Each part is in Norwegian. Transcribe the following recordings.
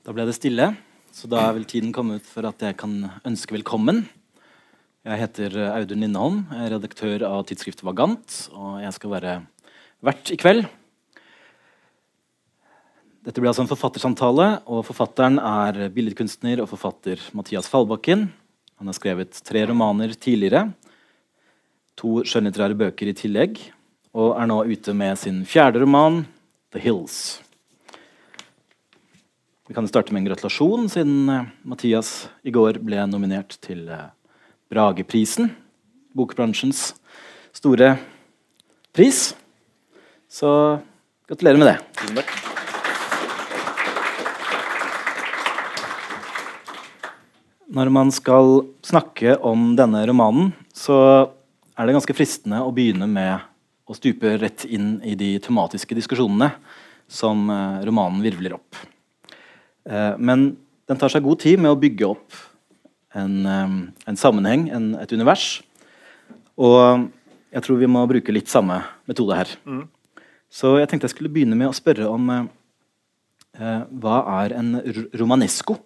Da ble det stille, så da er vel tiden kommet for at jeg kan ønske velkommen. Jeg heter Audun Lindholm, jeg er redaktør av tidsskriftet Vagant, og jeg skal være vert i kveld. Dette blir altså en forfattersamtale, og forfatteren er billedkunstner og forfatter Mathias Fallbakken. Han har skrevet tre romaner tidligere, to skjønnlitterære bøker i tillegg, og er nå ute med sin fjerde roman, The Hills. Vi kan starte med en gratulasjon, siden uh, Mathias i går ble nominert til uh, Brageprisen. Bokbransjens store pris. Så gratulerer med det. Tusen takk. Når man skal snakke om denne romanen, så er det ganske fristende å begynne med å stupe rett inn i de tematiske diskusjonene som uh, romanen virvler opp. Eh, men den tar seg god tid med å bygge opp en, eh, en sammenheng, en, et univers. Og jeg tror vi må bruke litt samme metode her. Mm. Så jeg tenkte jeg skulle begynne med å spørre om eh, hva er en romanesco?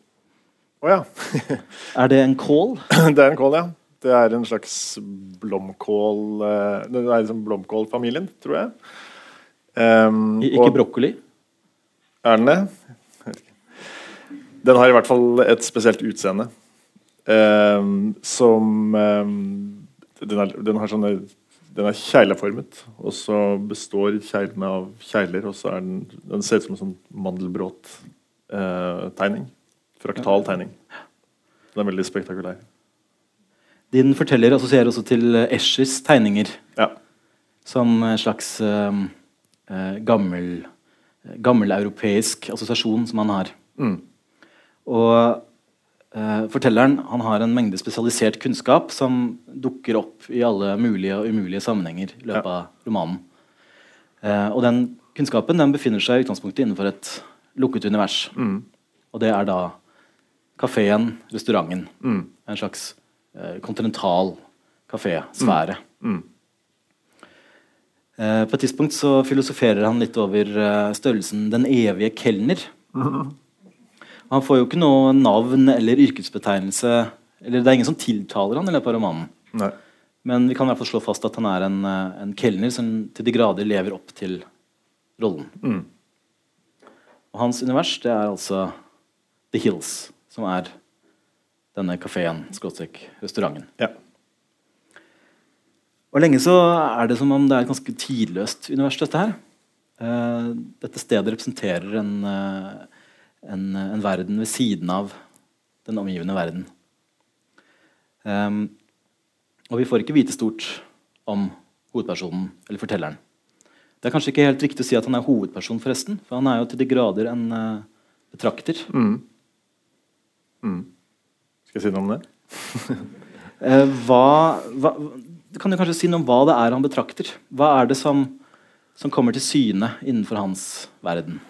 Oh, ja. er det en kål? Det er en kål, ja. Det er en slags blomkål eh, Det er liksom blomkålfamilien, tror jeg. Um, ikke og, brokkoli? Er den det? Den har i hvert fall et spesielt utseende. Um, som um, den, er, den, har sånne Den er kjegleformet, og så består kjeglene av kjegler. Og så er den Den ser ut som en sånn mandelbrot-tegning. Uh, Fraktal tegning. Den er veldig spektakulær. Din forteller assosierer også til Eschers tegninger. Ja. Som en slags uh, gammel gammeleuropeisk assosiasjon som han har. Mm. Og eh, Fortelleren han har en mengde spesialisert kunnskap som dukker opp i alle mulige og umulige sammenhenger i løpet av romanen. Eh, og den kunnskapen den befinner seg i utgangspunktet innenfor et lukket univers. Mm. Og det er da kafeen, restauranten. Mm. En slags eh, kontinental kafésfære. Mm. mm. Eh, på et tidspunkt så filosoferer han litt over eh, størrelsen 'den evige kelner'. Mm. Han får jo ikke noe navn eller yrkesbetegnelse. Eller Det er ingen som tiltaler han i løpet av romanen. Nei. Men vi kan i hvert fall slå fast at han er en, eh, en kelner som til de grader lever opp til rollen. Mm. Og hans univers det er altså The Hills, som er denne kafeen, skråstrek restauranten. Ja. Og lenge så er det som om det er et ganske tidløst univers, dette her. Uh, dette stedet representerer en uh, en, en, verden ved siden av den omgivende verden. Um, og vi får ikke vite stort om hovedpersonen eller fortelleren. Det er kanskje ikke helt riktig å si at han er hovedperson, forresten, for han er jo til de grader en uh, betrakter. Mm. Mm. Skal jeg si noe om det? uh, hva, hva, kan du kanskje si noe om hva det er han betrakter? Hva er det som, som kommer til syne innenfor hans verden?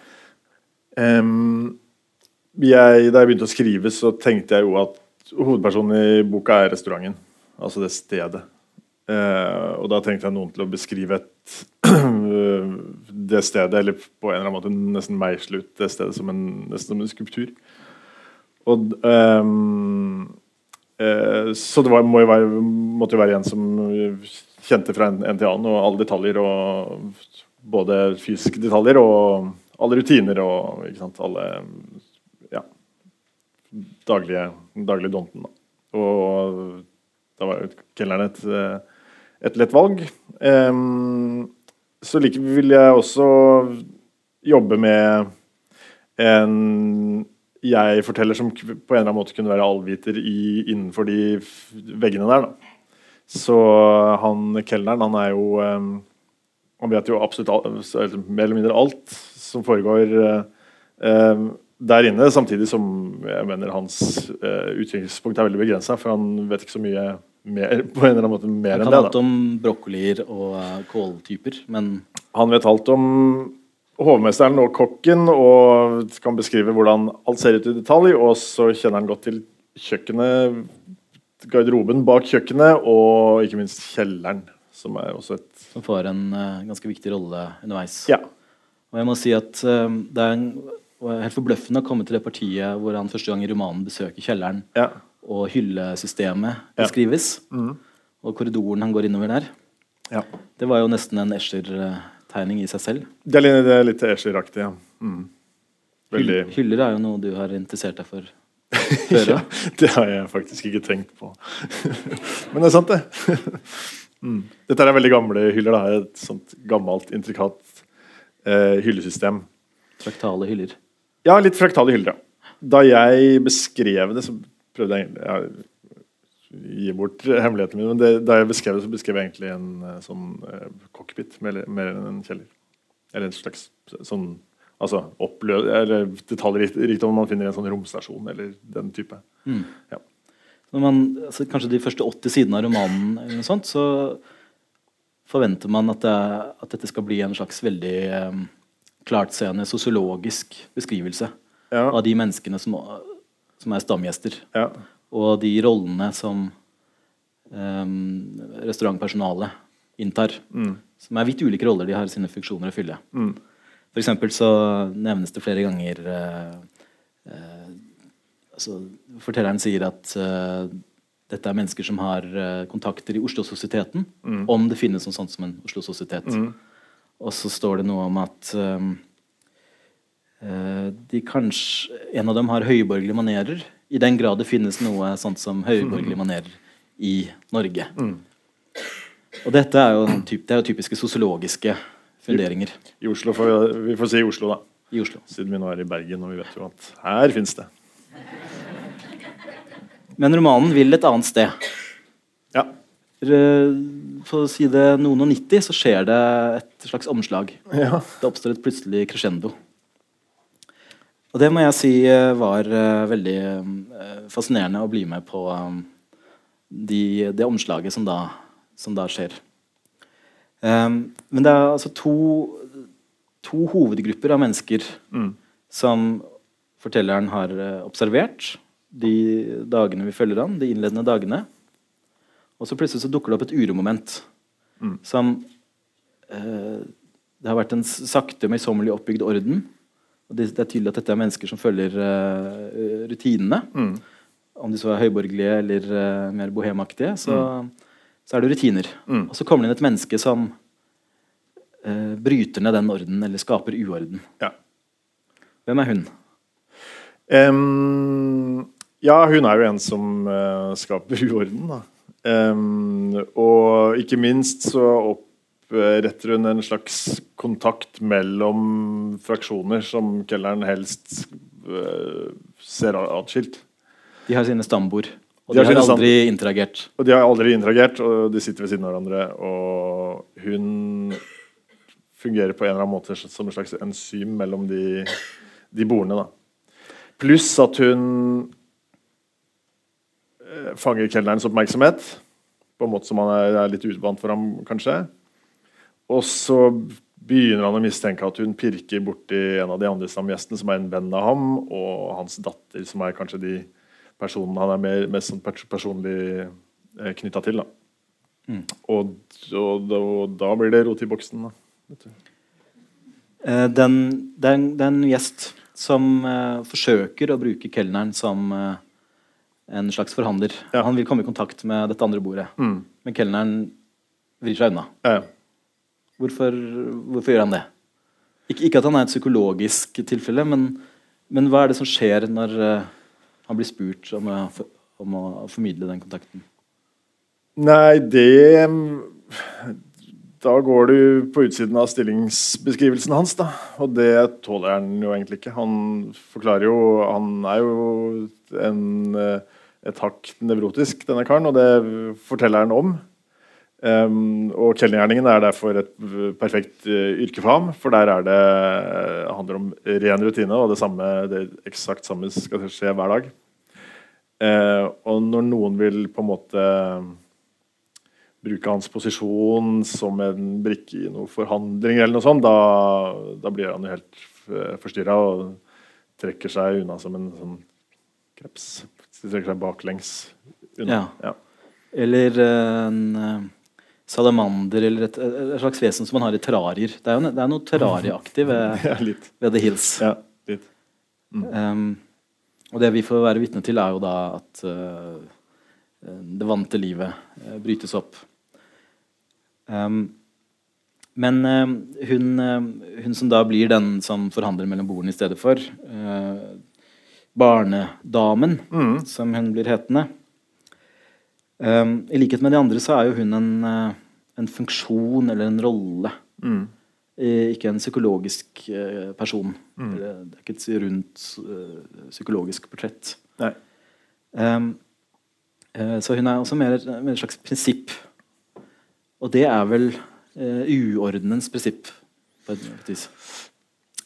Um, jeg, da jeg begynte å skrive, så tenkte jeg jo at hovedpersonen i boka er restauranten. Altså det stedet. Eh, og da trengte jeg noen til å beskrive et, det stedet, eller på en eller annen måte nesten meisle ut det stedet som en, nesten som en skulptur. Og, eh, eh, så det var, må jo være, måtte jo være en som kjente fra en, en til annen, og alle detaljer. og Både fysiske detaljer og alle rutiner og alle daglige, daglige donten. Og da var kelneren et, et lett valg. Um, så likevel vil jeg også jobbe med en jeg-forteller som på en eller annen måte kunne være allviter i, innenfor de veggene der. Da. Så han kelneren, han er jo um, Han vet jo absolutt alt, mer eller mindre alt som foregår um, der inne, samtidig som jeg mener hans uh, utviklingspunkt er veldig begrensa, for han vet ikke så mye mer, på en eller annen måte mer enn det. Han kan alt om brokkolier og uh, kåltyper, men Han vet alt om hovmesteren og kokken og kan beskrive hvordan alt ser ut i detalj, og så kjenner han godt til kjøkkenet, garderoben bak kjøkkenet, og ikke minst kjelleren, som er også et Som får en uh, ganske viktig rolle underveis. Ja. Og jeg må si at det er en og helt forbløffende å komme til det partiet hvor han første gang i romanen besøker kjelleren, Ja. og hyllesystemet Ja. beskrives, Mhm. og korridoren han går innover der. ja. Det var jo nesten en Escher-tegning i seg selv. Det er litt, er Escher-aktig, ja. Mm. Veldig Hyll- Hyller er jo noe du har interessert deg for før. ja, Det har jeg faktisk ikke tenkt på. Men det er sant, det. Mm. Dette er veldig gamle hyller. da, Et sånt gammelt, intrikat eh, hyllesystem. Traktale hyller. Ja, litt fraktale hyller, ja. Da jeg beskrev det, så prøvde jeg egentlig ja, Gi bort hemmeligheten min, men det, da jeg beskrev det, så beskrev jeg egentlig en eh, sånn eh, cockpit mer, mer enn en kjeller. Eller en slags sånn Altså opplø... Eller detaljrikdom man finner i en sånn romstasjon eller den type. Mm. Ja. Når man, altså, kanskje de første 80 sidene av romanen, eller noe sånt, så forventer man at, det, at dette skal bli en slags veldig um, klartseende sosiologisk beskrivelse Ja. av de menneskene som, som er stamgjester, ja. og de rollene som um, restaurantpersonalet inntar. Mm. Som er vidt ulike roller. De har sine funksjoner å fylle. Mm. For eksempel så nevnes det flere ganger uh, uh, altså, Fortelleren sier at uh, dette er mennesker som har kontakter i Oslo-sosieteten. Mm. Om det finnes noe sånt som en Oslo-sosietet. Mm. Og så står det noe om at um, de kanskje, en av dem har høyborgerlige manerer. I den grad det finnes noe sånt som høyborgerlige manerer i Norge. Mm. Og dette er jo, typ, det er jo typiske sosiologiske funderinger I Oslo får vi, vi får si Oslo, da. i Oslo. Siden vi nå er i Bergen, og vi vet jo at her fins det. Men romanen vil et annet sted. Ja. Eh, For å si det noen og nitti så skjer det et slags omslag. ja. Det oppstår et plutselig crescendo. Og det må jeg si eh, var eh, veldig eh, fascinerende å bli med på eh, de, det omslaget som da, som da skjer. Um, men det er altså to, to hovedgrupper av mennesker Mm. som fortelleren har eh, observert de dagene vi følger han, de innledende dagene. Og så plutselig så dukker det opp et uromoment Mm. som eh, Det har vært en sakte, møysommelig oppbygd orden. Og det, det er tydelig at dette er mennesker som følger eh, rutinene. Mm. Om de så er høyborgerlige eller eh, mer bohemaktige, så, så er det rutiner. Mm. Og så kommer det inn et menneske som eh, bryter ned den orden, eller skaper uorden. ja. Hvem er hun? Um, ja, hun er jo en som uh, skaper uorden, da. Em, og ikke minst så oppretter hun en slags kontakt mellom fraksjoner som kelneren helst uh, ser atskilt. De har sine stambord, og De de har har, aldri interagert. Og de har aldri interagert, og de sitter ved siden av hverandre. Og hun fungerer på en eller annen måte som en slags enzym mellom de, de bordene. Pluss at hun fanger kelnerens oppmerksomhet på en måte som han er, er litt uvant for ham, kanskje. Og så begynner han å mistenke at hun pirker borti en av de andre stamgjestene, som er en venn av ham, og hans datter, som er kanskje de personene han er mer, mest sånn personlig eh, knytta til. Da. Mm. Og, og, og da blir det rot i boksen. Da. Eh, den, det, er en, gjest som uh, forsøker å bruke kelneren som eh, en slags forhandler. Ja. Han vil komme i kontakt med dette andre bordet, Mm. men kelneren vrir seg unna. Ja. Hvorfor, hvorfor gjør han det? Ikke, ikke at han er et psykologisk tilfelle, men, men hva er det som skjer når uh, han blir spurt om å, om å formidle den kontakten? Nei, det Da går du på utsiden av stillingsbeskrivelsen hans, da. Og det tåler han jo egentlig ikke. Han forklarer jo Han er jo en, eh, et hakk nevrotisk, denne karen, og det forteller han om. Um, og kelnergjerningen er derfor et perfekt uh, yrke for ham, for der er det uh, handler om ren rutine, og det samme, det eksakt samme skal skje hver dag. Uh, og når noen vil på en måte bruke hans posisjon som en brikke i noen forhandlinger, eller noe sånt, da, da blir han jo helt forstyrra og trekker seg unna som en sånn kreps. Trekker seg baklengs unna. Ja. Eller eh, en eh, salamander eller et, et slags vesen som man har i terrarier. Det er jo det er noe terrarieaktig ved, Ja, ved The Hills. Ja, litt. Um, og det vi får være vitne til, er jo da at uh, det vante livet uh, brytes opp. Um, men uh, hun, hun, som da blir den som forhandler mellom bordene i stedet for, barnedamen, mm. som hun blir hetende I likhet med de andre så er jo hun en, en funksjon eller en rolle. Mm. Ikke en psykologisk uh, person. Mm. Det er ikke et rundt psykologisk portrett. Um, så hun er også mer, mer, et slags prinsipp. Og det er vel uordenens prinsipp, på et vis.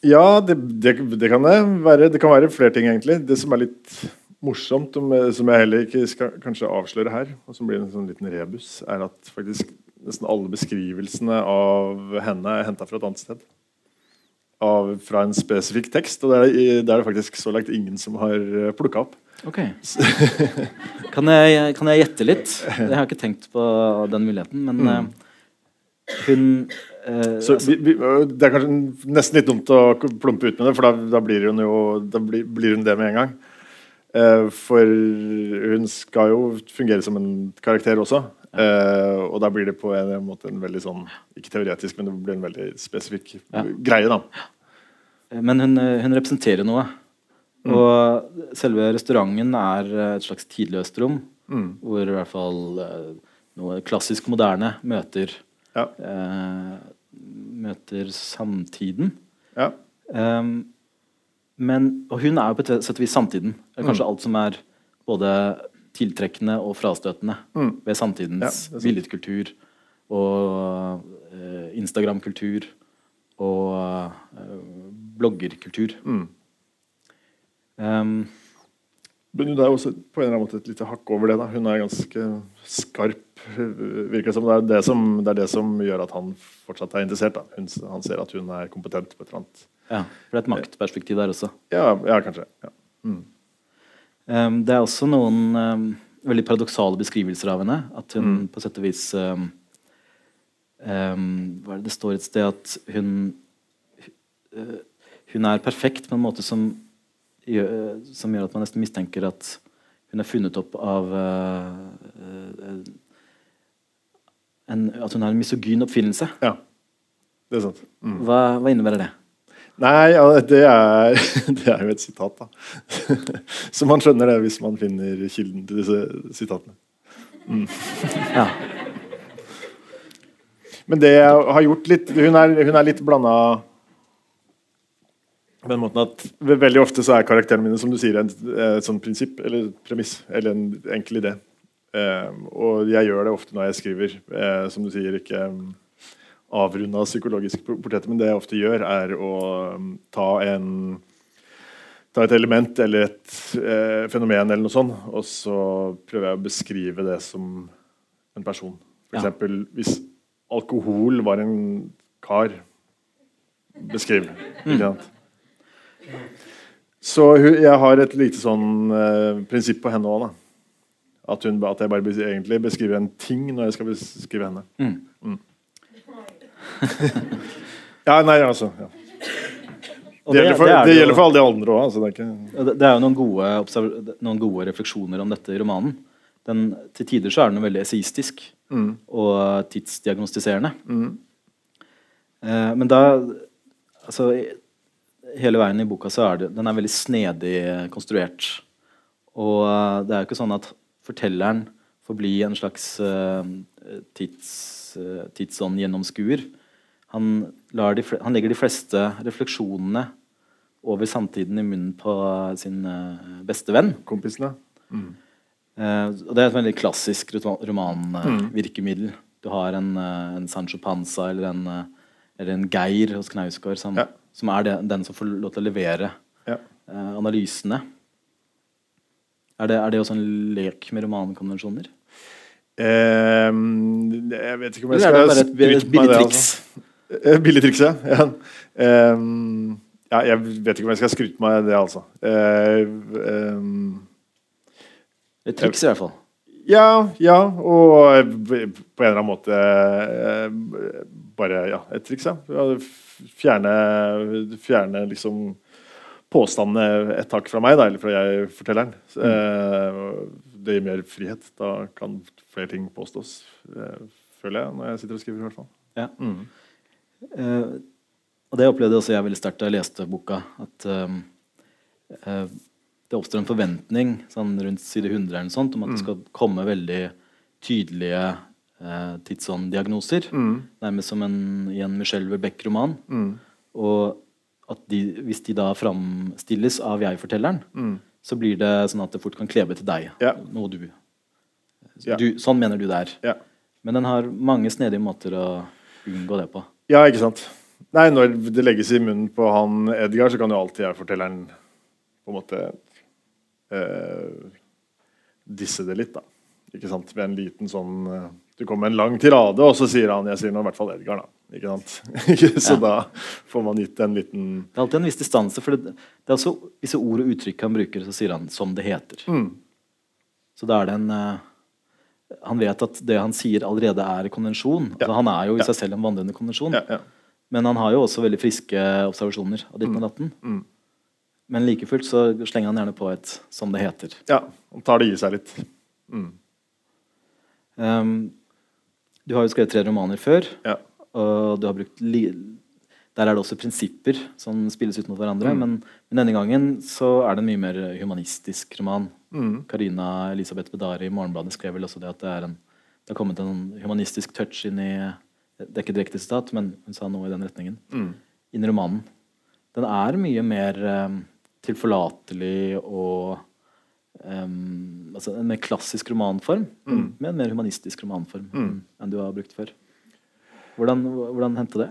Ja, det, det, det, kan det være. Det kan være flere ting, egentlig. Det som er litt morsomt, som jeg heller ikke skal kanskje avsløre her, og som blir en sånn liten rebus, er at faktisk nesten alle beskrivelsene av henne er henta fra et annet sted. Av, fra en spesifikk tekst, og det er det faktisk så langt ingen som har eh, plukka opp. Ok. kan, jeg, kan jeg gjette litt? Jeg har ikke tenkt på den muligheten, men mm. uh, hun uh, så, altså, vi, vi, Det er kanskje nesten litt dumt å plumpe ut med det, for da, da, blir, hun jo, da blir, blir, hun det med en gang. Uh, for hun skal jo fungere som en karakter også. Uh, og da blir det på en, måte en veldig sånn Ikke teoretisk, men det blir en veldig spesifikk ja. greie. da Men hun, hun representerer noe. Mm. Og selve restauranten er et slags tidløst rom, mm. hvor i hvert fall uh, noe klassisk moderne møter ja. eh, Møter samtiden. Ja. Um, men, og hun er jo på et sett og vis samtiden. Kanskje mm. alt som er både tiltrekkende og frastøtende mm. ved samtidens ja, billedkultur og uh, Instagram-kultur og uh, bloggerkultur. Mm. Um, men hun er også på en eller annen måte et lite hakk over det. da. Hun er ganske skarp. virker som det er det som, det er det som gjør at han fortsatt er interessert. Hun, han ser at hun er kompetent på et eller annet. Ja, For det er et maktperspektiv der også? Ja, ja kanskje. Ja. Mm. Um, det er også noen um, veldig paradoksale beskrivelser av henne. At hun mm. på sett og vis um, Hva er det det står et sted at hun uh, Hun er perfekt på en måte som som gjør at man nesten mistenker at hun er funnet opp av uh, uh, en, At hun har en misogyn oppfinnelse. Ja, det er sant. Mm. Hva, hva innebærer det? Nei, ja, det, er, det, er, jo et sitat, da. Så man skjønner det hvis man finner kilden til disse sitatene. Mm. Ja. Men det jeg har gjort litt Hun er, hun er litt blanda på den måten at Veldig ofte så er karakterene mine som du sier, et, et sånt prinsipp eller premiss eller en enkel idé. Eh, og jeg gjør det ofte når jeg skriver. Eh, som du sier, ikke avrunda psykologiske portretter, men det jeg ofte gjør, er å um, ta, en, ta et element eller et eh, fenomen eller noe sånt, og så prøver jeg å beskrive det som en person. For eksempel hvis alkohol var en kar Beskriv. Ikke sant? Så jeg har et lite sånn eh, prinsipp på henne òg. At, at, jeg bare egentlig beskriver en ting når jeg skal beskrive henne. Mm. Mm. ja, nei, altså ja. Det, gjelder for, det, det gjelder for, alle de andre òg. Altså, det, det, er jo noen gode, noen gode, refleksjoner om dette i romanen. Den, til tider så er den veldig eseistisk mm. og tidsdiagnostiserende. Mm. Eh, men da altså, Hele veien i boka så er det, den er veldig snedig konstruert. Og uh, det er jo ikke sånn at fortelleren får bli en slags uh, tids, uh, tidsånd-gjennomskuer. Han, han, legger de fleste refleksjonene over samtiden i munnen på sin uh, beste venn. Kompisene. Mm. Uh, og Det er et veldig klassisk romanvirkemiddel. Uh, mm. Du har en, uh, en, Sancho Panza eller en, eller en Geir hos Knausgård som, ja. Som er den, den som får lov til å levere ja. analysene. Er det, er det, også en lek med romankonvensjoner? jeg vet ikke om jeg skal skryte meg det. Altså. Eh, Billigtrikset, ja. Um, ja. Jeg vet ikke om jeg skal skryte meg det, altså. Uh, um, et triks, i hvert fall. Ja, ja. Og på en eller annen måte bare ja, et triks, ja. Fjerne, fjerne liksom påstandene et tak fra meg, da, eller fra jeg fortelleren. Eh, det gir mer frihet. Da kan flere ting påstås, eh, føler jeg, når jeg sitter og skriver. i hvert fall. Ja. Eh, og det opplevde også jeg veldig sterkt da jeg leste boka. At uh, uh, det oppstår en forventning sånn rundt side 100 eller noe sånt, om at det skal komme veldig tydelige eh, tidsånddiagnoser. Nærmest som en, i en Michel Verbeck-roman. Og at de, hvis de da framstilles av jeg-fortelleren, så blir det sånn at det fort kan klebe til deg. Ja. Noe du, Ja. du Sånn mener du det er. Ja. Men den har mange snedige måter å unngå det på. Ja, ikke sant. Nei, når det legges i munnen på han Edgar, så kan jo alltid jeg fortelleren på en måte eh, disse det litt, da. Ikke sant? Med en liten sånn eh, Du kommer med en lang tirade, og så sier han Jeg sier nå i hvert fall Edgar, da. Ikke sant? så Ja. da får man gitt en liten Det er alltid en viss distanse, for det, det er også visse ord og uttrykk han bruker, så sier han 'som det heter'. Mm. Så da er det en uh, Han vet at det han sier, allerede er konvensjon. Ja. Altså, han er jo i Ja. seg selv en vandrende konvensjon. Men han har jo også veldig friske observasjoner av ditt og datten. Mm. Men like fullt så slenger han gjerne på et 'som det heter'. ja. Han tar det i seg litt. Mm. Um, du har jo skrevet tre romaner før, Ja. og du har brukt Der er det også prinsipper som spilles ut mot hverandre, Mm. men, men denne gangen så er det en mye mer humanistisk roman. Mm. Elisabeth Bedari i Morgenbladet skrev vel også det at det en det har kommet en humanistisk touch inn i Det er ikke direkte sitat, men hun sa noe i den retningen. Mm. Inn i romanen. Den er mye mer um, tilforlatelig og um, altså En mer klassisk romanform, Mm. med en mer humanistisk romanform enn- enn du har brukt før. Hvordan, hvordan hendte det?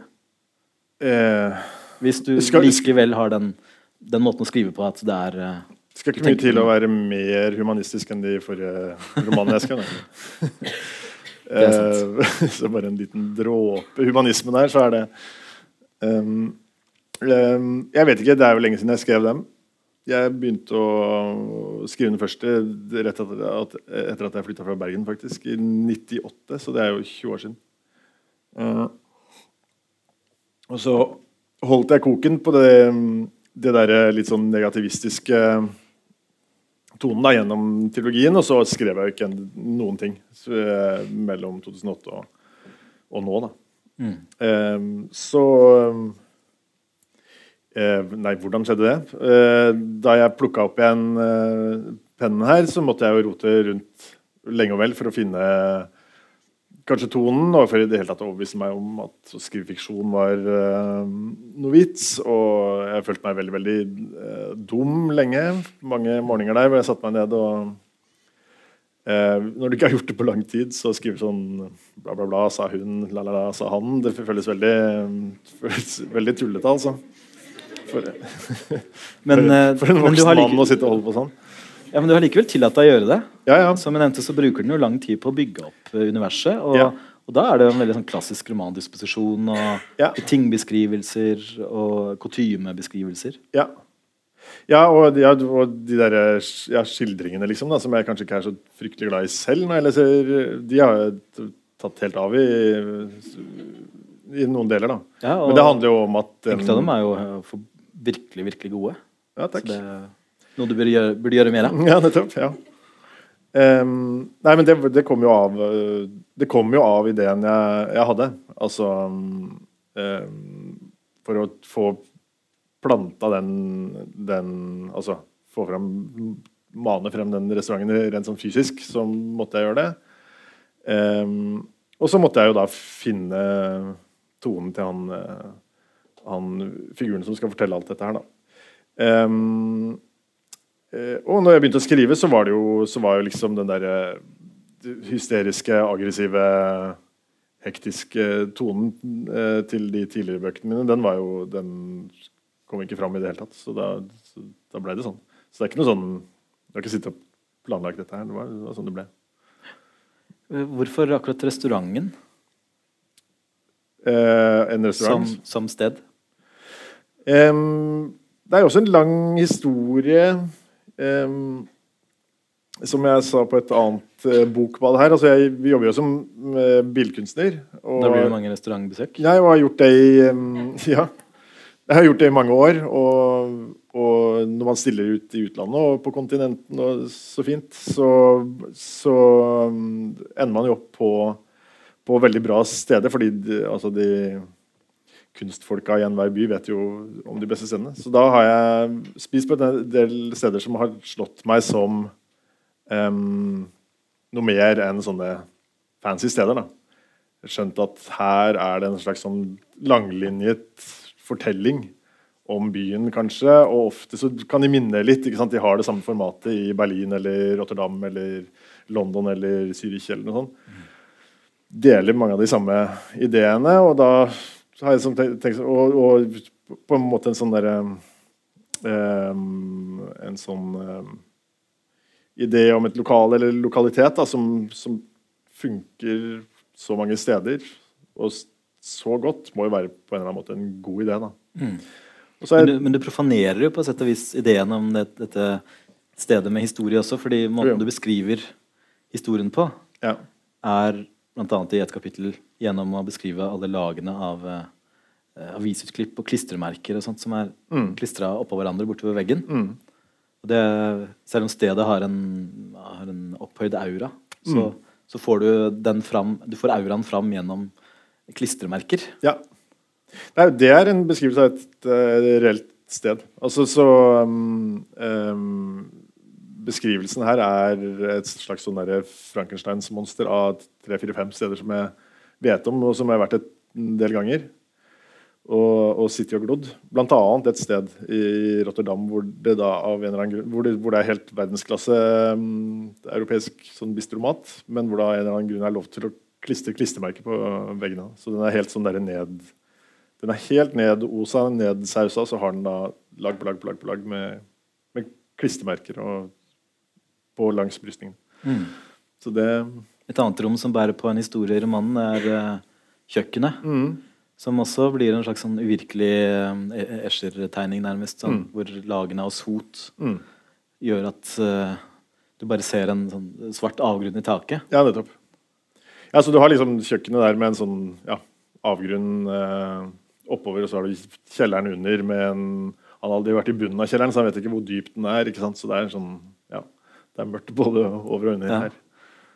Eh, Hvis du Skal- likevel har den, den måten å skrive på at det er uh, skal ikke mye til å være mer humanistisk enn de forrige romanene jeg skrev. Eh, så bare en liten dråpe humanisme der, så er det um, um, Jeg vet ikke, det er jo lenge siden jeg skrev dem. Jeg begynte å skrive den første rett etter at, etter at jeg flytta fra Bergen, faktisk. I 98, så det er jo 20 år siden. Uh, og så holdt jeg koken på det, det der litt sånn negativistiske tonen da, gjennom trilogien, og så skrev jeg jo ikke noen ting så, eh, mellom 2008 og, og nå, da. mm. Eh, så eh, Nei, hvordan skjedde det? Eh, da jeg plukka opp igjen eh, pennen her, så måtte jeg jo rote rundt lenge og vel for å finne kanskje tonen, og for i det hele tatt overbevise meg om at å skrive fiksjon var eh, noe vits. Og jeg følte meg veldig veldig eh, dum lenge. Mange morgener der hvor jeg satte meg ned og eh, Når du ikke har gjort det på lang tid, så skrive sånn bla, bla, bla, sa hun, la, la, la, sa han. Det føles veldig, føles veldig tullete, altså. For, Men, eh, for en voksen mann å sitte og holde på sånn. Ja, men du har likevel tillatt deg å gjøre det. Ja, ja. Som jeg nevnte, så bruker den jo lang tid på å bygge opp eh, universet. Og, Ja. og da er det en veldig sånn klassisk romandisposisjon og Ja. tingbeskrivelser og kutymebeskrivelser. Ja. Ja, og, ja, og de der ja, skildringene liksom, da, som jeg kanskje ikke er så fryktelig glad i selv, når jeg leser, de har jeg tatt helt av i, i noen deler. da. Ja, og Men det handler jo om at enkelte av dem er jo eh, for virkelig, virkelig gode. Ja, Så takk. det er noe du burde gjøre, burde gjøre mer av. Ja, nettopp. ja. Um, nei, men det, det kom jo av Det kom jo av ideen jeg, jeg hadde. Altså um, For å få planta den, den Altså få fram Mane frem den restauranten rent sånn fysisk, så måtte jeg gjøre det. Um, og så måtte jeg jo da finne tonen til han, eh, han figuren som skal fortelle alt dette her, da. Eh, og når jeg begynte å skrive, så var det jo, så var jo liksom den der eh, hysteriske, aggressive, hektiske tonen eh, til de tidligere bøkene mine, den var jo Den kom ikke fram i det hele tatt. Så da, så da ble det sånn. Så det er ikke noe sånn Du har ikke sittet og planlagt dette her. Det var, det var sånn det ble. Hvorfor akkurat restauranten Eh, en som, restaurant. som sted? Em, det er jo også en lang historie um, Som jeg sa på et annet uh, bokbad her. Altså jeg vi jobber jo som uh, billedkunstner. Da blir det mange restaurantbesøk. Jeg har gjort det i um, Ja. Jeg har gjort det i mange år. Og og når man stiller ut i utlandet og på kontinenten og så fint, så, så um, ender man jo opp på, på veldig bra steder. Fordi de, altså de kunstfolka i enhver by vet jo om de beste stedene. Så da har jeg spist på en del steder som har slått meg som um, noe mer enn sånne fancy steder. da. Jeg skjønte at her er det en slags sånn langlinjet fortelling om byen, kanskje. Og ofte så kan de minne litt. ikke sant? De har det samme formatet i Berlin eller Rotterdam eller London eller Zürich eller noe sånt. Deler mange av de samme ideene. Og da har jeg som tenkt og, og, på en måte en sånn derre um, En sånn um, idé om et lokal eller lokalitet da, som, som funker så mange steder og så godt, må jo være på en eller annen måte en god idé. da. Mm. Er, men, du, men, du, profanerer jo på sett og vis ideen om det, dette stedet med historie også, fordi måten du beskriver historien på, ja. er bl.a. i et kapittel gjennom å beskrive alle lagene av uh, avisutklipp og klistremerker og sånt som er mm. klistra oppå hverandre bortover veggen. Mm. Og det, selv om stedet har en, har en opphøyd aura, så, mm. så, får du den fram Du får auraen fram gjennom klistremerker. Ja. Nei, det er en beskrivelse av et uh, reelt sted. Altså så um, um, Beskrivelsen her er et slags sånn Frankensteins-monster av tre-fire-fem steder som jeg vet om, og som jeg har vært et del ganger. Og, og City og glodd. Blant annet et sted i Rotterdam hvor det da av en grunn hvor det, hvor det er helt verdensklasse um, europeisk sånn bistromat, men hvor det av en eller annen grunn er lov til å klistre klistremerker på veggene. Så den er helt sånn der ned den er helt nedosa, nedsausa, så har den da lag på lag på lag, på lag med, med klistremerker og, på langs brystningen. Mm. Så det Et annet rom som bærer på en historie i romanen, er uh, kjøkkenet. Mm. Som også blir en slags sånn uvirkelig uh, Escher-tegning, nærmest. Sånn, mm. Hvor lagene av sot mm. gjør at uh, du bare ser en sånn svart avgrunn i taket. Ja, nettopp. Ja, så du har liksom kjøkkenet der med en sånn ja, avgrunn eh, oppover, og så har du kjelleren under med en Han har aldri vært i bunnen av kjelleren, så han vet ikke hvor dyp den er. ikke sant? Så det er en sånn, det er mørkt både over og under ja. her.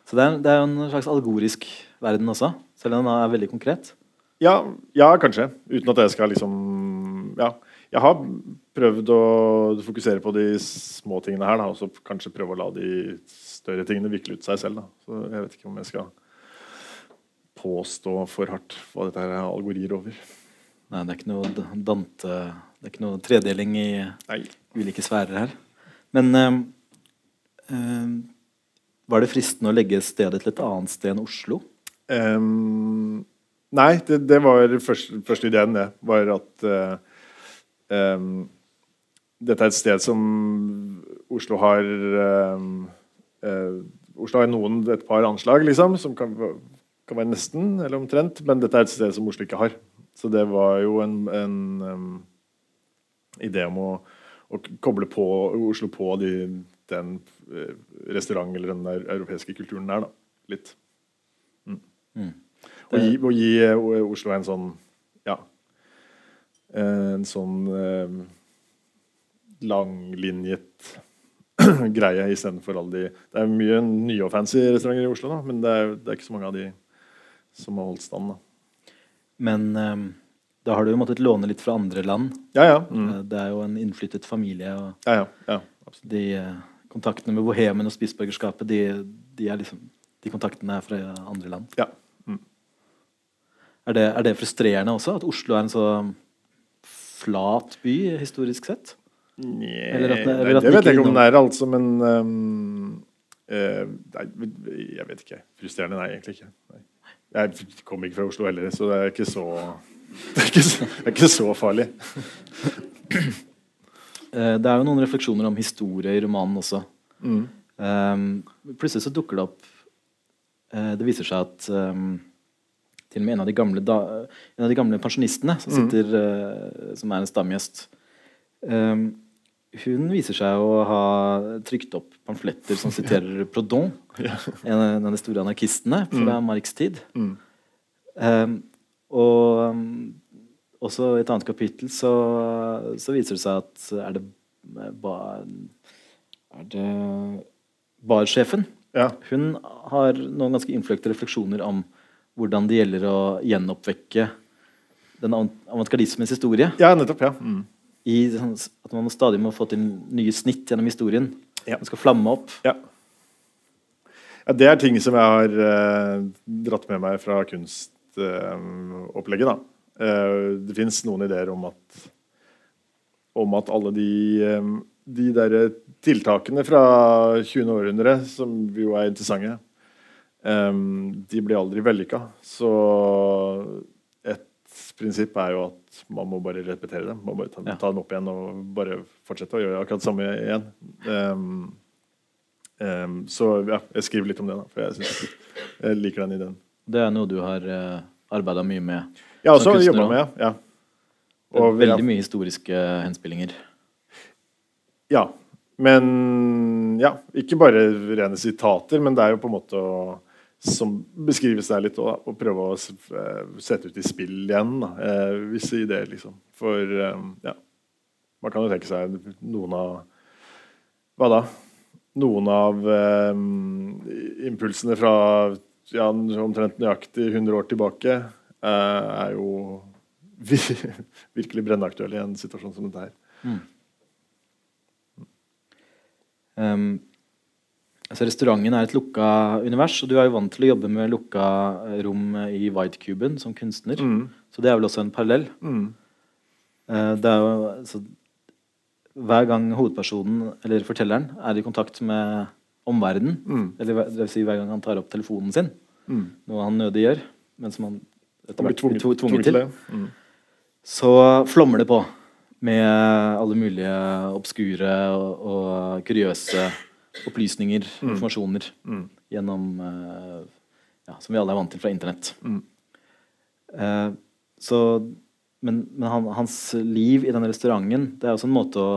Så det er, det er jo en slags algorisk verden også, selv om den er veldig konkret? Ja, ja, kanskje. Uten at jeg skal liksom Ja. Jeg har prøvd å fokusere på de små tingene her, og så kanskje prøve å la de større tingene vikle ut seg selv. Da. Så jeg vet ikke om jeg skal påstå for hardt hva dette er algorier over. Nei, det er ikke noe Dante Det er ikke noe tredeling i Nei. ulike sfærer her. Men øh, var det fristende å legge stedet til et annet sted enn Oslo? Um, nei, det, det, var første, første ideen, det. Var at uh, um, dette er et sted som Oslo har um, uh, Oslo har noen, et par anslag liksom, som kan, kan være nesten eller omtrent, men dette er et sted som Oslo ikke har. Så det var jo en, en idé om å, å, koble på Oslo på de, den uh, restaurant- eller den europeiske kulturen der, da. Litt. Mm. Mm. Og, gi, og gi uh, Oslo en sånn ja En sånn eh, langlinjet greie istedenfor alle de Det er mye nye og fancy restauranter i Oslo, da, men det er, det er ikke så mange av de som har holdt stand. da. Men um, da har du jo måttet låne litt fra andre land. Ja, ja. Mm. Eh, det er jo en innflyttet familie. Og ja, ja, de uh, kontaktene med bohemen og spissborgerskapet, de, de, er liksom, de kontaktene er fra andre land. Ja. Mm. Er, det, er, det, frustrerende også, at Oslo er en så flat by historisk sett? Nei, det, det vet jeg ikke om det er, altså, men um, uh, Nei, jeg vet ikke. Frustrerende, nei, egentlig ikke. Nei. Jeg kommer ikke fra Oslo heller, så det er ikke så Det er ikke så, det er ikke så farlig. Eh, det er jo noen refleksjoner om historie i romanen også. Mm. Um, plutselig så dukker det opp uh, Det viser seg at um, til og med en av de gamle, da, en av de gamle pensjonistene som, mm. sitter, uh, som er en stamgjest um, hun viser seg å ha trykt opp pamfletter som siterer Prodon, ja. en av de store anarkistene fra mm. Marx tid. Mm. Og også i et annet kapittel så, så, viser det seg at er det ba, Er det barsjefen? Ja. Hun har noen ganske innfløkte refleksjoner om hvordan det gjelder å gjenoppvekke den avant- avantgardismens historie. ja, nettopp. Ja. Mm. I, sånn at man stadig må få til nye snitt gjennom historien. Ja. Den skal flamme opp. Ja. ja. Det er ting som jeg har eh, dratt med meg fra kunstopplegget. da. Eh, det fins noen ideer om at, om at alle de, eh, de der tiltakene fra 20. århundre, som jo er interessante, eh, de blir aldri vellykka. Så et prinsipp er jo at man må bare repetere dem. Man må bare ta, Ja. ta dem opp igjen og bare fortsette å gjøre akkurat det samme igjen. Um, um, så ja, jeg skriver litt om det, da, for jeg, synes, jeg liker den ideen. Det er noe du har uh, arbeida mye med. Jeg har også vi jobba med, ja. Det Og, veldig ja. mye historiske henspillinger. Ja. Men ja, ikke bare rene sitater, men det er jo på en måte å som beskrives der litt òg, å prøve å eh, sette ut i spill igjen da, eh, visse ideer, liksom. For eh, ja, man kan jo tenke seg noen av Hva da? Noen av eh, impulsene fra ja, omtrent nøyaktig 100 år tilbake er jo vir virkelig brennaktuelle i en situasjon som dette her. Um, altså Restauranten er et lukka univers, og du er jo vant til å jobbe med lukka eh, rom i White-cuben som kunstner. Mm. Så det er vel også en parallell. Mm. Uh, det er jo, altså, hver gang hovedpersonen eller fortelleren er i kontakt med omverdenen, Mm. eller det vil si hver gang han tar opp telefonen sin, Mm. noe han nødig gjør, men som han etter hvert tvunget, tvunget, tvunget til, til Mm. så flommer det på med alle mulige obskure og, og kuriøse opplysninger, informasjoner, Mm. gjennom eh, ja, Som vi alle er vant til fra internett. Mm. Eh, så, men men han, hans liv i denne restauranten Det er også en måte å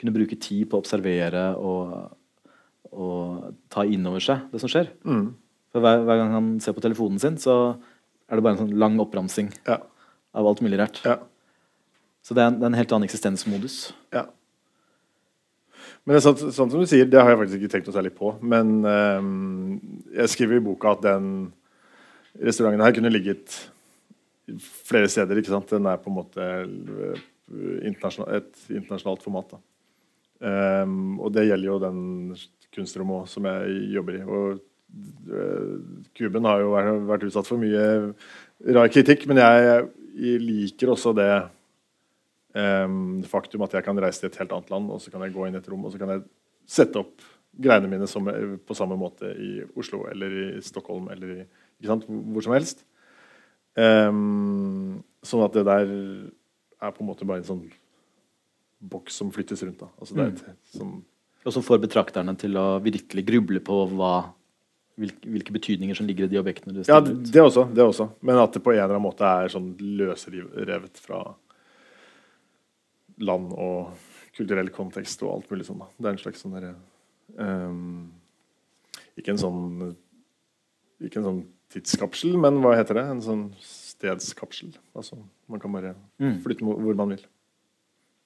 kunne bruke tid på å observere og, og ta inn over seg det som skjer. Mm. For hver, hver gang han ser på telefonen sin, så er det bare en sånn lang oppramsing Ja. av alt mulig rart. ja. Så det er, en, det er en helt annen eksistensmodus. Ja. Men det er sånn, sånn som du sier, det har jeg faktisk ikke tenkt noe særlig på. Men um, jeg skriver i boka at den restauranten her kunne ligget flere steder. ikke sant? Den er på en måte eh, internasjonal, et internasjonalt format. da. Um, og det gjelder jo den kunstrommet som jeg jobber i. Og Kuben har jo vært, utsatt for mye rar kritikk, men jeg, jeg liker også det Ehm, faktum at jeg kan reise til et helt annet land, og så kan jeg gå inn i et rom og så kan jeg sette opp greiene mine som, på samme måte i Oslo eller i Stockholm eller i, ikke sant, hvor som helst. Um, sånn at det der er på en måte bare en sånn boks som flyttes rundt. Da. Altså det er et, sånn, Og som får betrakterne til å virkelig gruble på hva, hvilke, hvilke betydninger som ligger i de objektene du ja, stiller ut. det også, det også. Men at det på en eller annen måte er sånn løsrevet fra land og kulturell kontekst og alt mulig sånn. Da. Det er en slags sånn derre um, Ikke en sånn Ikke en sånn tidskapsel, men hva heter det? En sånn stedskapsel. Altså, man kan bare Mm. flytte hvor man vil.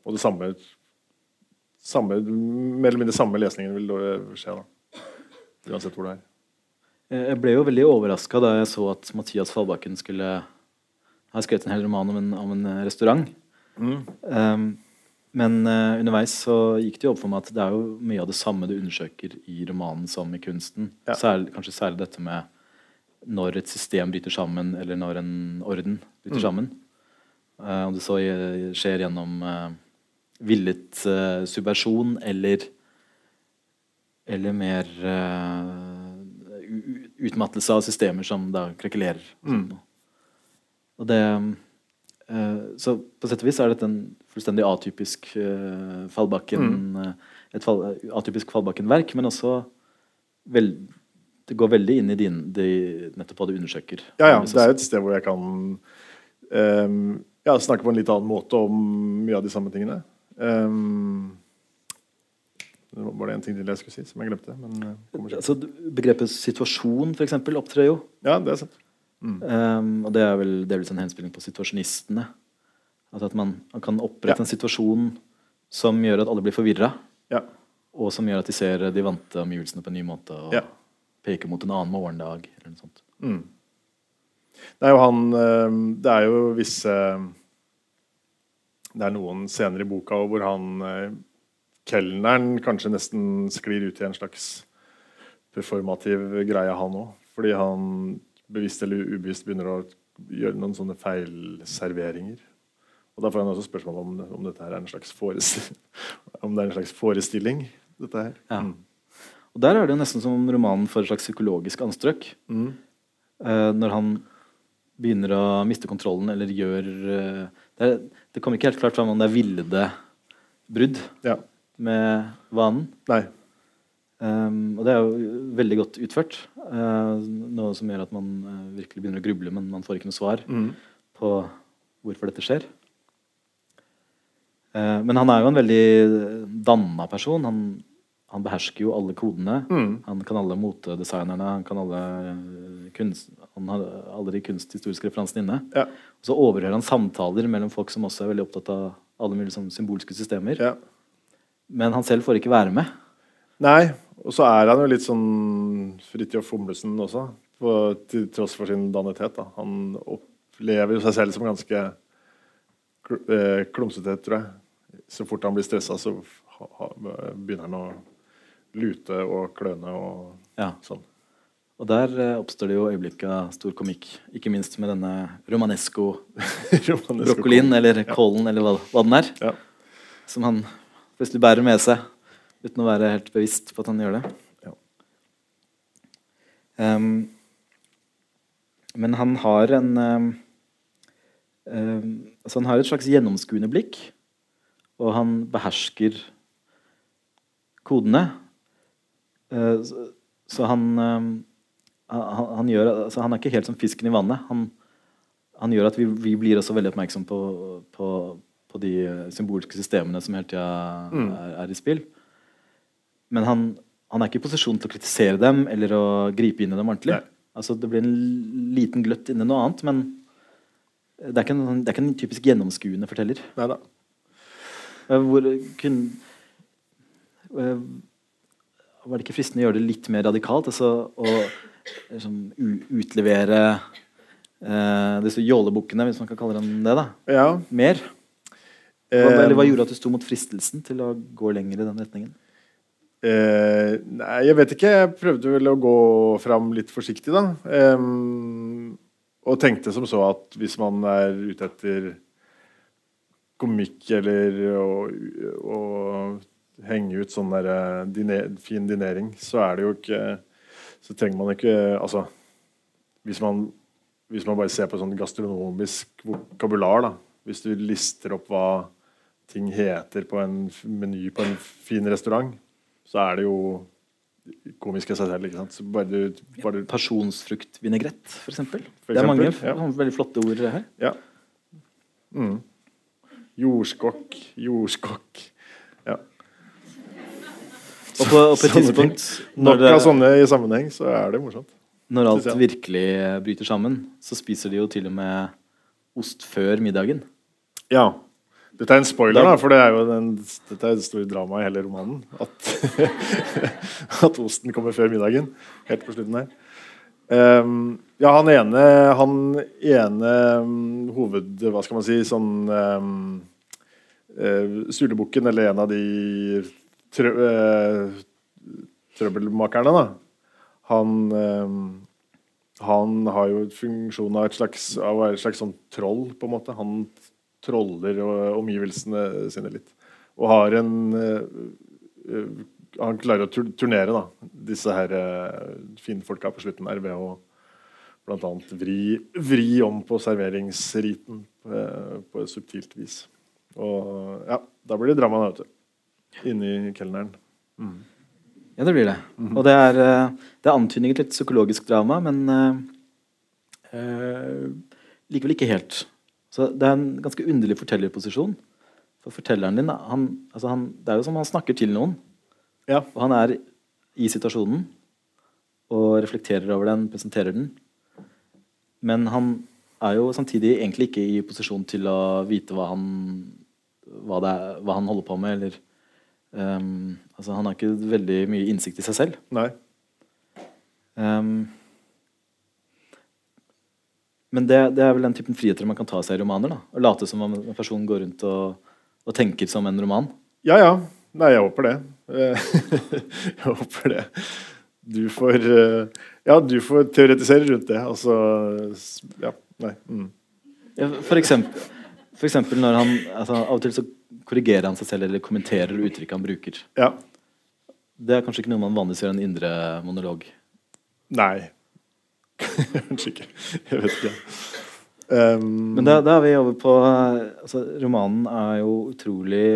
Og det samme, samme Mer eller mindre samme lesningen vil skje, da. Uansett hvor det er. Eh, Jeg ble jo veldig overraska da jeg så at Mathias Fallbakken skulle ha skrevet en hel roman om en, om en restaurant. restaurant. Um, men uh, underveis så gikk det jo opp for meg at det er jo mye av det samme du undersøker i romanen som i kunsten. Ja. Særlig, kanskje særlig dette med når et system bryter sammen, eller når en orden bryter Mm. sammen. Uh, om det så eh, skjer gjennom uh, villet eh, subversjon eller eller mer eh, utmattelse av systemer som da krakelerer. Mm. Og det eh, Så på sett og vis er dette en fullstendig atypisk eh, Fallbakken Mm. eh, Et fall, atypisk Fallbakken-verk, men også vel, Det går veldig inn i din, de, nettopp hva du undersøker. Ja, ja. Det er et sted hvor jeg kan um, ja, snakke på en litt annen måte om mye av de samme tingene. Ehm, det var det en ting til jeg skulle si, som jeg glemte. Men eh, altså, begrepet situasjon, for eksempel, opptrer jo. ja, det er sant. Um, og det er vel delvis en henspilling på situasjonistene. Altså at man, man kan opprette Ja. en situasjon som gjør at alle blir forvirra, Ja. og som gjør at de ser de vante omgivelsene på en ny måte og Ja. peker mot en annen morgendag. eller noe sånt. Mm. Det er jo han eh, Det er jo visse Det er noen scener i boka hvor han eh, kelneren kanskje nesten sklir ut i en slags performativ greie, han òg. Fordi han bevisst eller ubevisst begynner å gjøre noen sånne feilserveringer. Og Da får han også spørsmål om, om dette her er en slags forestilling, om det er en slags forestilling. dette her. Ja. Mm. Og Der er det jo nesten som om romanen får et slags psykologisk anstrøk. Mm. eh, når han begynner å miste kontrollen eller gjør eh, det, er, det kommer ikke helt klart fram om det er villede brudd Ja. Med vanen. Nei. Um, og det er jo veldig godt utført. Uh, noe som gjør at man uh, virkelig begynner å gruble, men man får ikke noe svar Mm. på hvorfor dette skjer. Uh, men han er jo en veldig danna person. Han, han behersker jo alle kodene. Mm. Han kan alle motedesignerne, han kan alle, eh, kunst, han har alle de kunsthistoriske referansene inne. Ja. Og så overhører han samtaler mellom folk som også er veldig opptatt av alle mulige sånn symbolske systemer. ja. Men han selv får ikke være med. Nei, og så er han jo litt sånn Fridtjof Fomlesen også, på, til tross for sin dannetet. Da. Han opplever jo seg selv som ganske eh, klumsete, tror jeg. Så fort han blir stressa, så begynner han å lute og kløne og Ja. sånn. Og der eh, oppstår det jo øyeblikket av stor komikk. Ikke minst med denne Romanesco romanesco-brokkolien, eller kålen, eller hva, hva den er. Ja. Som han plutselig bærer med seg uten å være helt bevisst på at han gjør det. Ja. Ehm, men han har en um, um, altså Han har et slags gjennomskuende blikk, og han behersker kodene. Uh, så, så han, han, han gjør altså Han er ikke helt som fisken i vannet. Han, han gjør at vi, vi blir også veldig oppmerksom på, på, på de eh, symbolske systemene som hele tida Mm. er, er i spill. Men han, han er ikke i posisjon til å kritisere dem eller å gripe inn i dem ordentlig. Altså Det blir en liten gløtt inni noe annet, men det er ikke en, det er ikke en typisk gjennomskuende forteller. Neida. Eh, Hvor kun, eh, Var det ikke fristende å gjøre det litt mer radikalt? Altså å liksom, utlevere eh, disse jålebukkene, hvis man kan kalle dem det, da, Ja. mer? Hva, eh, eller hva gjorde at du sto mot fristelsen til å gå lenger i den retningen? Uh, nei, jeg vet ikke. Jeg prøvde vel å gå fram litt forsiktig, da. Um, og tenkte som så at hvis man er ute etter komikk eller å, å henge ut sånn der diner, fin dinering, så er det jo ikke Så trenger man ikke Altså, hvis man, hvis man bare ser på sånn gastronomisk vokabular, da. Hvis du lister opp hva ting heter på en meny på en fin restaurant, så er det jo komisk i seg selv. ikke sant? Så bare du, bare du Pasjonsfruktvinaigrett, f.eks. For Det er mange ja. veldig flotte ord her. Ja. Mm. Jordskokk, jordskokk Ja. Og på, og på et tidspunkt Nok av sånne i sammenheng, så er det morsomt. når alt virkelig bryter sammen, så spiser de jo til og med ost før middagen. Ja. Dette er en spoiler, da, for det er jo den, dette er et stort drama i hele romanen. At, at osten kommer før middagen. Helt på slutten her. Um, ja, han ene, han ene um, hoved... Hva skal man si? Sånn um, uh, Sulebukken, eller en av de trø, uh, trøbbelmakerne, da. Han um, han har jo funksjon av et slags, av et slags sånn troll, på en måte. Han troller og omgivelsene sine litt. Og har en eh, eh, Han klarer å turnere da, disse her uh, finfolka på slutten her ved å bl.a. Vri, vri om på serveringsriten eh, på et subtilt vis. Og ja, da blir det drama, vet. Inni kelneren. Ja, det blir det. Og det er, eh, det er antydninger til et psykologisk drama, men uh, eh, likevel ikke helt. Så det er en ganske underlig fortellerposisjon. For fortelleren din, han, altså han, det er jo som han snakker til noen. Ja. Og han er i situasjonen og reflekterer over den, presenterer den. Men han er jo samtidig egentlig ikke i posisjon til å vite hva han hva, er, hva han holder på med, eller um, Altså, han har ikke veldig mye innsikt i seg selv. Nei. Ehm, men det, det er vel den typen friheter man kan ta seg i romaner? da Å late som om en person går rundt og, og tenker som en roman. Ja, ja. Nei, jeg håper det. Eh, jeg håper det. Du får eh, Ja, du får teoretisere rundt det. Altså Ja. Nei. Mm. Ja, for, eksempel, for eksempel når han altså, Av og til så korrigerer han seg selv eller kommenterer uttrykk han bruker. Ja. Det er kanskje ikke noe man vanligvis gjør i en indre monolog. Nei. Kanskje ikke. Jeg vet ikke. Um, Men da, da er vi over på altså, Romanen er jo utrolig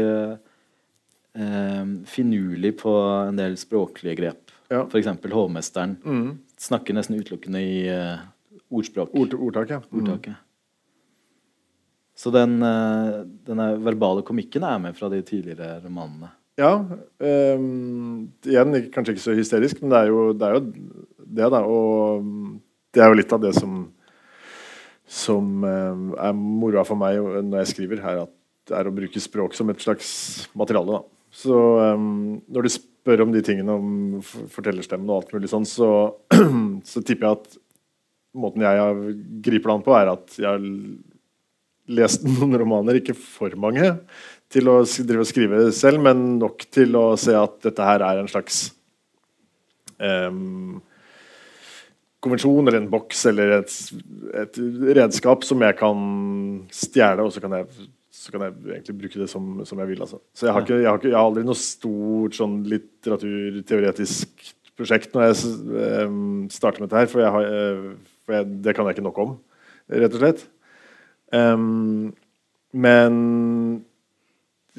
eh, finurlig på en del språklige grep. Ja. Eksempel hovmesteren mm. snakker nesten utelukkende i eh, ordspråk. Ord, ordtak, ja. Mm. ordtaket. Så den, eh, denne verbale komikken er med fra de tidligere romanene. Ja. Um, igjen kanskje ikke så hysterisk, men det er jo det, er jo det da. Og um, det er jo litt av det som som um, er moroa for meg når jeg skriver, her, at det er å bruke språk som et slags materiale. Da. Så um, når du spør om de tingene om fortellerstemmen og alt mulig sånn, så, så tipper jeg at måten jeg griper det an på, er at jeg har lest noen romaner, ikke for mange, til å drive og skrive selv, men nok til å se at dette her er en slags em, konvensjon eller en boks eller et, et redskap som jeg kan stjele, og så kan jeg, så kan jeg egentlig bruke det som, som jeg vil. Altså. Så jeg har, ikke, jeg, har ikke, jeg har aldri noe stort sånn litteraturteoretisk prosjekt når jeg um, starter med dette her, for, jeg har, eh, for jeg, det kan jeg ikke nok om, rett og slett. Um, men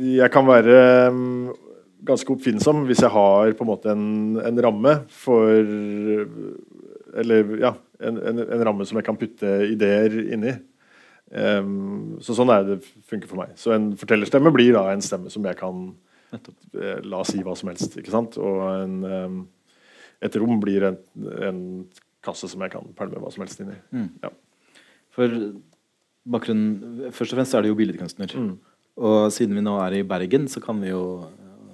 jeg kan være um, ganske oppfinnsom hvis jeg har på en måte en, en ramme for Eller ja, en, en, en ramme som jeg kan putte ideer inni. Um, så sånn er det funker for meg. Så en fortellerstemme blir da en stemme som jeg kan eh, la si hva som helst. ikke sant? Og en, um, et rom blir en, en kasse som jeg kan pælme hva som helst inn i. Mm. Ja. For bakgrunnen Først og fremst er det jo billedkunstner. Mm. Og siden vi nå er i Bergen, så kan vi jo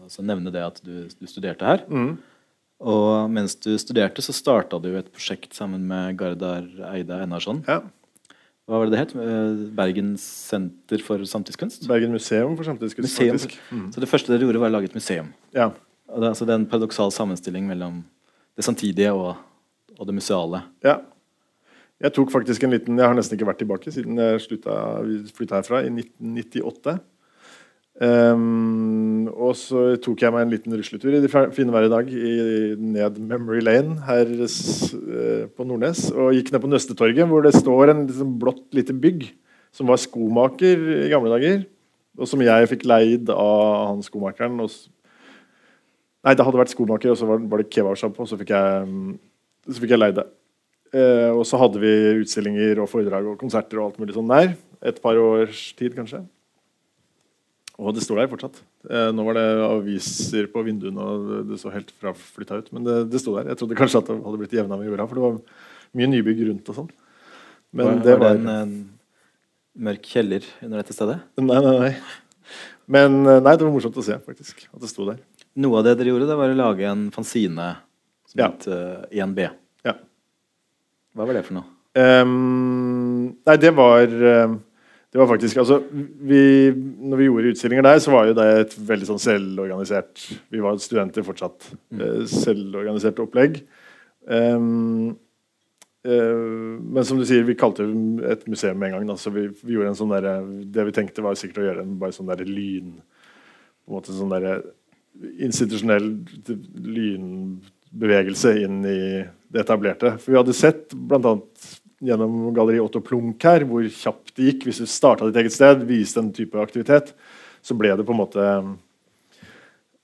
altså nevne det at du, du studerte her. Mm. Og mens du studerte, så starta du et prosjekt sammen med Gardar Eide Einarsson. Ja. Hva var det det het? Bergen Bergens senter for samtidskunst? Bergen museum for samtidskunst, Museum. faktisk. Mm. Så det første dere gjorde, var å lage et museum. Ja. Og det, altså, det er en paradoksal sammenstilling mellom det samtidige og, og det museale. Ja. Jeg tok faktisk en liten Jeg har nesten ikke vært tilbake siden jeg flytta herfra i 1998. Ehm, og så tok jeg meg en liten rusletur i det fine været i dag i, ned Memory Lane her eh, på Nordnes. Og gikk ned på Nøstetorget, hvor det står en liksom blått lite bygg som var skomaker i gamle dager. Og som jeg fikk leid av han skomakeren. Og Nei, det hadde vært skomaker, og så var, var det kebabsjappe, og så fikk jeg, mm, så fikk jeg leid det. Uh, og så hadde vi utstillinger og foredrag og konserter og alt mulig sånn der. Et par års tid, kanskje. Og det står der fortsatt. Eh, nå var det aviser på vinduene, og det, så helt fraflytta ut. Men det, det sto der. Jeg trodde kanskje at det hadde blitt jevna med jorda, for det var mye nybygg rundt og sånn. Men var, det var var det en, en mørk kjeller under dette stedet? Nei, nei, nei. Men eh, nei, det var morsomt å se, faktisk. At det sto der. Noe av det dere gjorde, det var å lage en fanzine som Ja. het uh, 1B. Ja. Hva var det for noe? Um, nei, det var ehm, Det var faktisk Altså, vi Når vi gjorde utstillinger der, så var jo det et veldig sånn selvorganisert Vi var studenter fortsatt. eh, selvorganisert opplegg. Um, uh, men som du sier, vi kalte det et museum med en gang. Da, så vi, vi gjorde en sånn der, Det vi tenkte, var sikkert å gjøre en bare sånn der lyn På en måte sånn der institusjonell lynbevegelse inn i det etablerte. For vi hadde sett bl.a. gjennom galleri Otto Plunk her hvor kjapt det gikk. Hvis du starta ditt eget sted, viste en type aktivitet, så ble det på en måte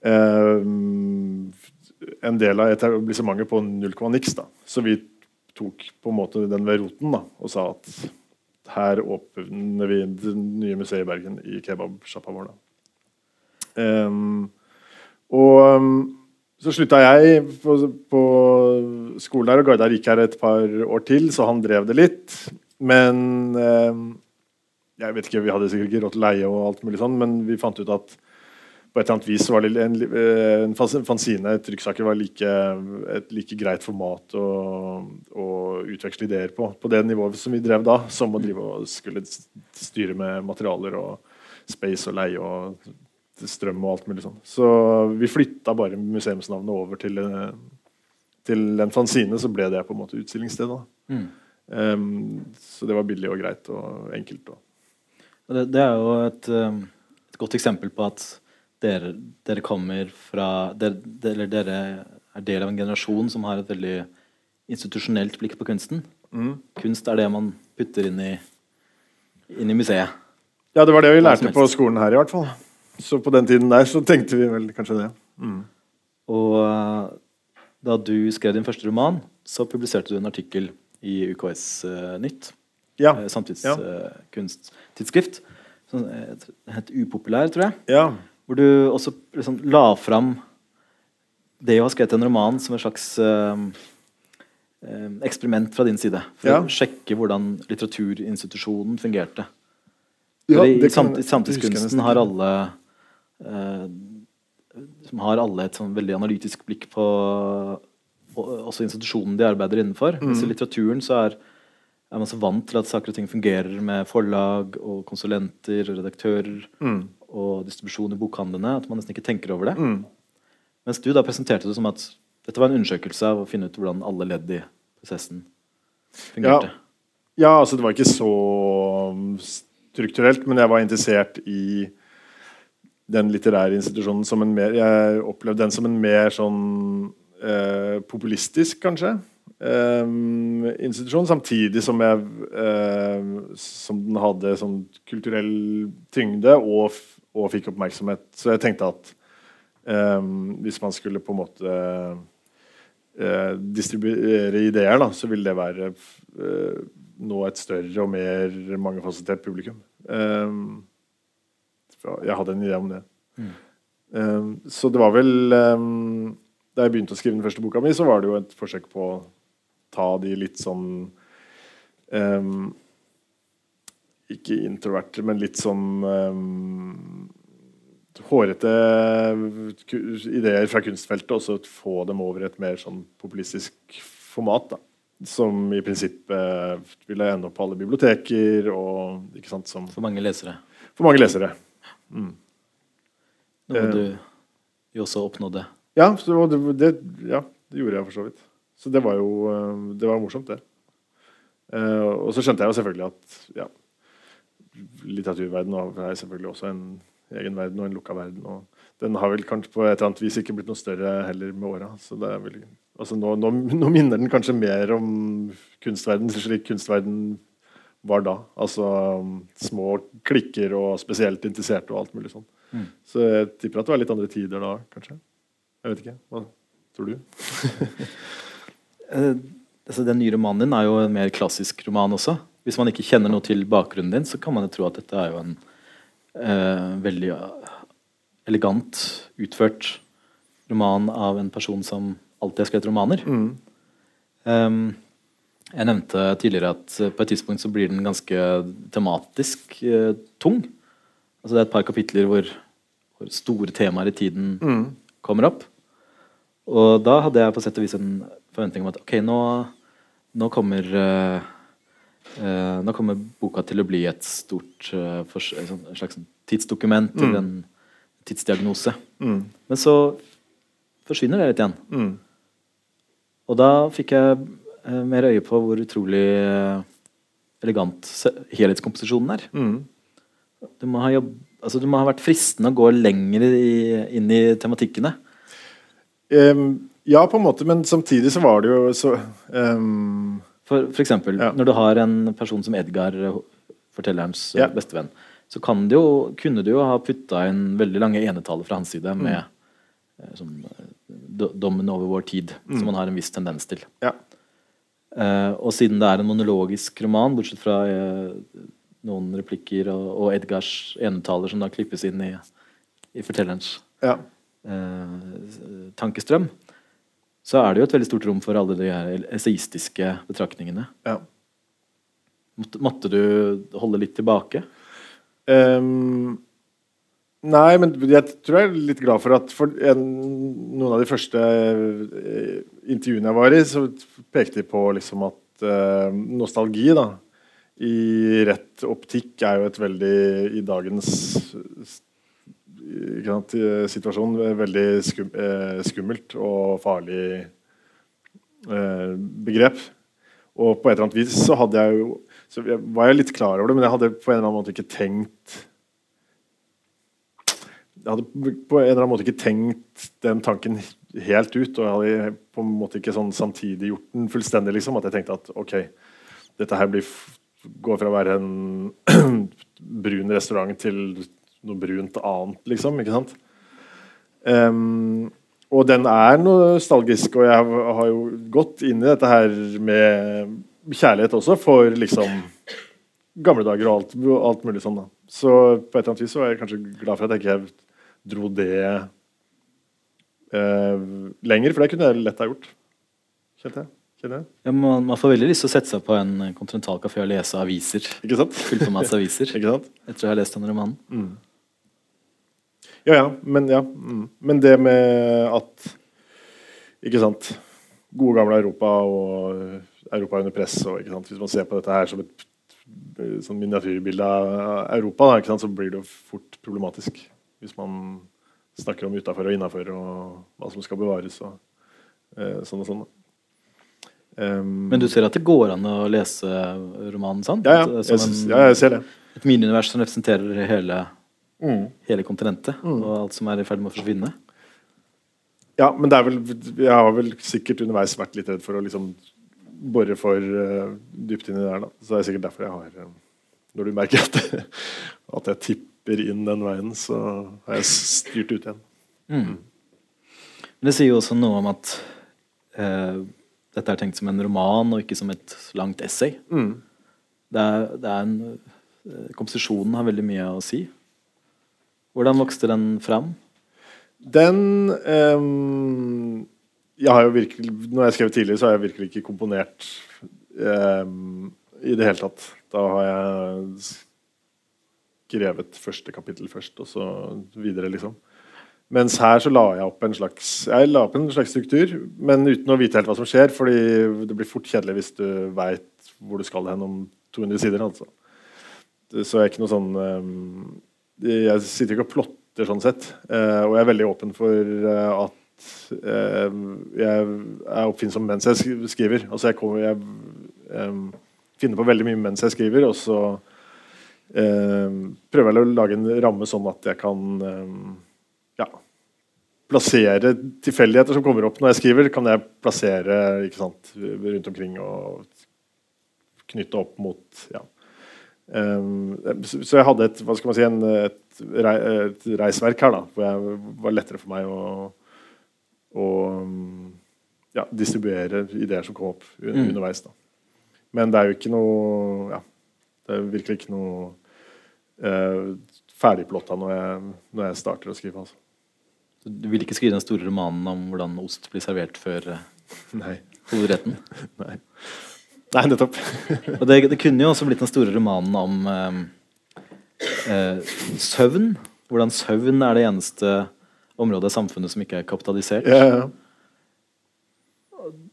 eh, en del av etablissementet på null komma niks. da. Så vi tok på en måte den ved roten da, og sa at her åpner vi det nye museet i Bergen i kebabsjappa vår. da. Ehm, og um, så slutta jeg på, på skolen der, og Gardar gikk her et par år til, så han drev det litt. Men eh, Jeg vet ikke, Vi hadde sikkert ikke råd til leie, og alt mulig sånn, men vi fant ut at på et eller annet vis var det en, eh, en fanzine, trykksaker, var like, et like greit format å, å, utveksle ideer på. På det nivået som vi drev da, som å drive og skulle styre med materialer og space og leie og strøm og alt mulig sånn. Så vi flytta bare museumsnavnet over til, eh, til en fanzine, så ble det på en måte utstillingsstedet. Mm. Um, så det var billig og greit og enkelt. Det, det, er jo et, um, et godt eksempel på at dere, dere kommer fra dere, Eller dere er del av en generasjon som har et veldig institusjonelt blikk på kunsten. Mm. Kunst er det man putter inn i, inn i museet. Ja, det var det vi lærte på skolen her, i hvert fall. Så på den tiden der så tenkte vi vel kanskje det. Mm. Og uh, da du skrev din første roman, så publiserte du en artikkel i UKS uh, eh, Nytt. Ja. Uh, Samtidskunsttidsskrift. Ja. som het Upopulær, tror jeg. Ja. Hvor du også liksom, la fram det å ha skrevet en roman som et slags eksperiment fra din side. For ja. å sjekke hvordan litteraturinstitusjonen fungerte. Ja, I samtidskunsten har alle som har alle et sånn veldig analytisk blikk på også institusjonen de arbeider innenfor. Mm. Mens i litteraturen så er, er, man så vant til at saker og ting fungerer med forlag og konsulenter og redaktører. Mm og distribusjon i bokhandlene at man nesten ikke tenker over det. Mm. Mens du da presenterte det som at dette var en undersøkelse av å finne ut hvordan alle ledd i prosessen fungerte. Ja, ja altså det var ikke så strukturelt, men jeg var interessert i den litterære institusjonen som en mer Jeg opplevde den som en mer sånn eh, populistisk, kanskje. eh, institusjon, samtidig som, jeg, eh, som den hadde sånn kulturell tyngde og og fikk oppmerksomhet. Så jeg tenkte at um, hvis man skulle på en måte uh, distribuere ideer, da, så ville det være uh, nå et større og mer mangefasettert publikum. Um, jeg hadde en idé om det. Mm. Um, så det var vel Da jeg begynte å skrive den første boka mi, så var det jo et forsøk på å ta de litt sånn ikke introverte, men litt sånn um, hårete ideer fra kunstfeltet, og så få dem over et mer sånn populistisk format. da som i prinsippet ville ende opp på alle biblioteker. Og, sant, som, for mange lesere. For mange lesere. Mm. Noe du jo også oppnådde. Ja det, det, ja, det gjorde jeg for så vidt. Så det var jo eh, det var morsomt, det. Uh, og så skjønte jeg jo selvfølgelig at ja, litteraturverdenen er selvfølgelig også en egen verden og en lukka verden. og Den har vel kanskje på et eller annet vis ikke blitt noe større heller med åra. Altså nå, nå, nå, minner den kanskje mer om kunstverden slik kunstverden var da. Altså um, små klikker og spesielt interesserte og alt mulig sånn. Mm. Så jeg tipper at det var litt andre tider da, kanskje. Jeg vet ikke. Hva tror du? uh, altså, den nye romanen din er jo en mer klassisk roman også. Hvis man ikke kjenner noe til bakgrunnen din, så kan man jo tro at dette er jo en uh, veldig elegant utført roman av en person som alltid har skrevet romaner. Mm. Um, jeg nevnte tidligere at på et tidspunkt så blir den ganske tematisk eh, tung. Altså Det er et par kapitler hvor, hvor store temaer i tiden mm. kommer opp. Og da hadde jeg på sett og vis en forventning om at ok, nå, nå kommer eh, Uh, nå kommer boka til å bli et stort uh, for, et slags tidsdokument mm. eller en tidsdiagnose. Mm. Men så forsvinner det litt igjen. Mm. Og da fikk jeg mer øye på hvor utrolig elegant helhetskomposisjonen er. Mm. Du, må jobb, altså, du, må ha vært fristende å gå lenger i, inn i tematikkene. Um, ja, på en måte, men samtidig så var det jo så um for, for eksempel, ja. når du har en person som Edgar, fortellerens ja. bestevenn, så du jo, kunne du jo ha putta inn veldig lange enetaler fra hans side mm. med mm. som, dommen over vår tid, mm. som man har en viss tendens til. Ja. Uh, og siden det er en monologisk roman, bortsett fra uh, noen replikker og, og, Edgars enetaler som da klippes inn i, i fortellerens ja. uh, tankestrøm, så er det jo et veldig stort rom for alle de her esaistiske betraktningene. Ja. Måtte, måtte, du holde litt tilbake? Ehm, nei, men jeg tror jeg er litt glad for at for en, noen av de første eh, intervjuene jeg var i, så pekte de på liksom at uh, nostalgi da, i rett optikk er jo et veldig I dagens sant, situasjon veldig skum, uh, skummelt og farlig uh, begrep. Og på et eller annet vis så hadde jeg jo så jeg var jeg litt klar over det, men jeg hadde på en eller annen måte ikke tenkt Jeg hadde på en eller annen måte ikke tenkt den tanken helt ut. Og jeg hadde på en måte ikke sånn samtidig gjort den fullstendig. liksom, At jeg tenkte at ok, dette her blir, går fra å være en brun restaurant til noe brunt annet, liksom. ikke sant? Um, og den er nostalgisk, og jeg har jo gått inn i dette her med kjærlighet også for liksom gamle dager og alt, alt mulig sånn. da. Så på et eller annet vis så er jeg kanskje glad for at jeg ikke dro det eh, lenger, for det kunne jeg lett ha gjort. Kjente jeg. Kjente jeg. Ja, man, man, får veldig lyst til å sette seg på en kontinentalkafé og lese aviser. Ikke sant? masse aviser. ikke sant? Etter å ha lest den romanen. Mm. Ja, ja. Men, ja. Mm. men det med at Ikke sant. Gode, gamle Europa og Europa under press. Og, Hvis man ser på dette her som et sånn miniatyrbilde av Europa, da, så blir det jo fort problematisk. Hvis man snakker om utafor og innafor og hva som skal bevares. og eh, sånn og sånn. Um, Men du ser at det går an å lese romanen, sant? Ja, ja. Jeg, en, ja jeg ser det. Et miniunivers som representerer hele, mm. hele kontinentet mm. og alt som er i ferd med å forsvinne. Ja, men det er vel, jeg har vel sikkert underveis vært litt redd for å liksom bore for uh, dypt inn i det der. Da. Så det er sikkert derfor jeg har uh, Når du merker at, at, jeg tipper inn den veien, så har jeg styrt ut igjen. Mm. Men det sier jo også noe om at uh, dette er tenkt som en roman og ikke som et langt essay. Mm. Det er, det er en, komposisjonen har veldig mye å si. Hvordan vokste den fram? Den um jeg har jo virkelig, Når jeg skrev tidligere, så har jeg virkelig ikke komponert eh, i det hele tatt. Da har jeg skrevet første kapittel først, og så videre, liksom. Mens her så la jeg opp en slags jeg la opp en slags struktur, men uten å vite helt hva som skjer. fordi det blir fort kjedelig hvis du veit hvor du skal hen om 200 sider. altså. Så jeg er ikke noe sånn um, Jeg sitter ikke og plotter sånn sett. Uh, og jeg er veldig åpen for uh, at uh, jeg er oppfinnsom mens jeg skriver. Altså jeg, kommer, jeg um, finner på veldig mye mens jeg skriver, og så prøver jeg å lage en ramme sånn at jeg kan um, ja, plassere tilfeldigheter som kommer opp når jeg skriver, kan jeg plassere sant, rundt omkring og knytte opp mot ja. Um, så jeg hadde et, hva skal man si, en, et, et reisverk her, da, hvor det var lettere for meg å å ja, distribuere ideer som kom opp mm. underveis. Da. Men det er jo ikke noe ja, Det er virkelig ikke noe eh, ferdigplotta når, når jeg starter å skrive. Altså. Du vil ikke skrive den store romanen om hvordan ost blir servert før Nei. hovedretten? Nei. Nei, nettopp. og det, det, kunne jo også blitt den store romanen om eh, eh, søvn. Hvordan søvn er det eneste området i samfunnet som ikke er kapitalisert. Ja, ja.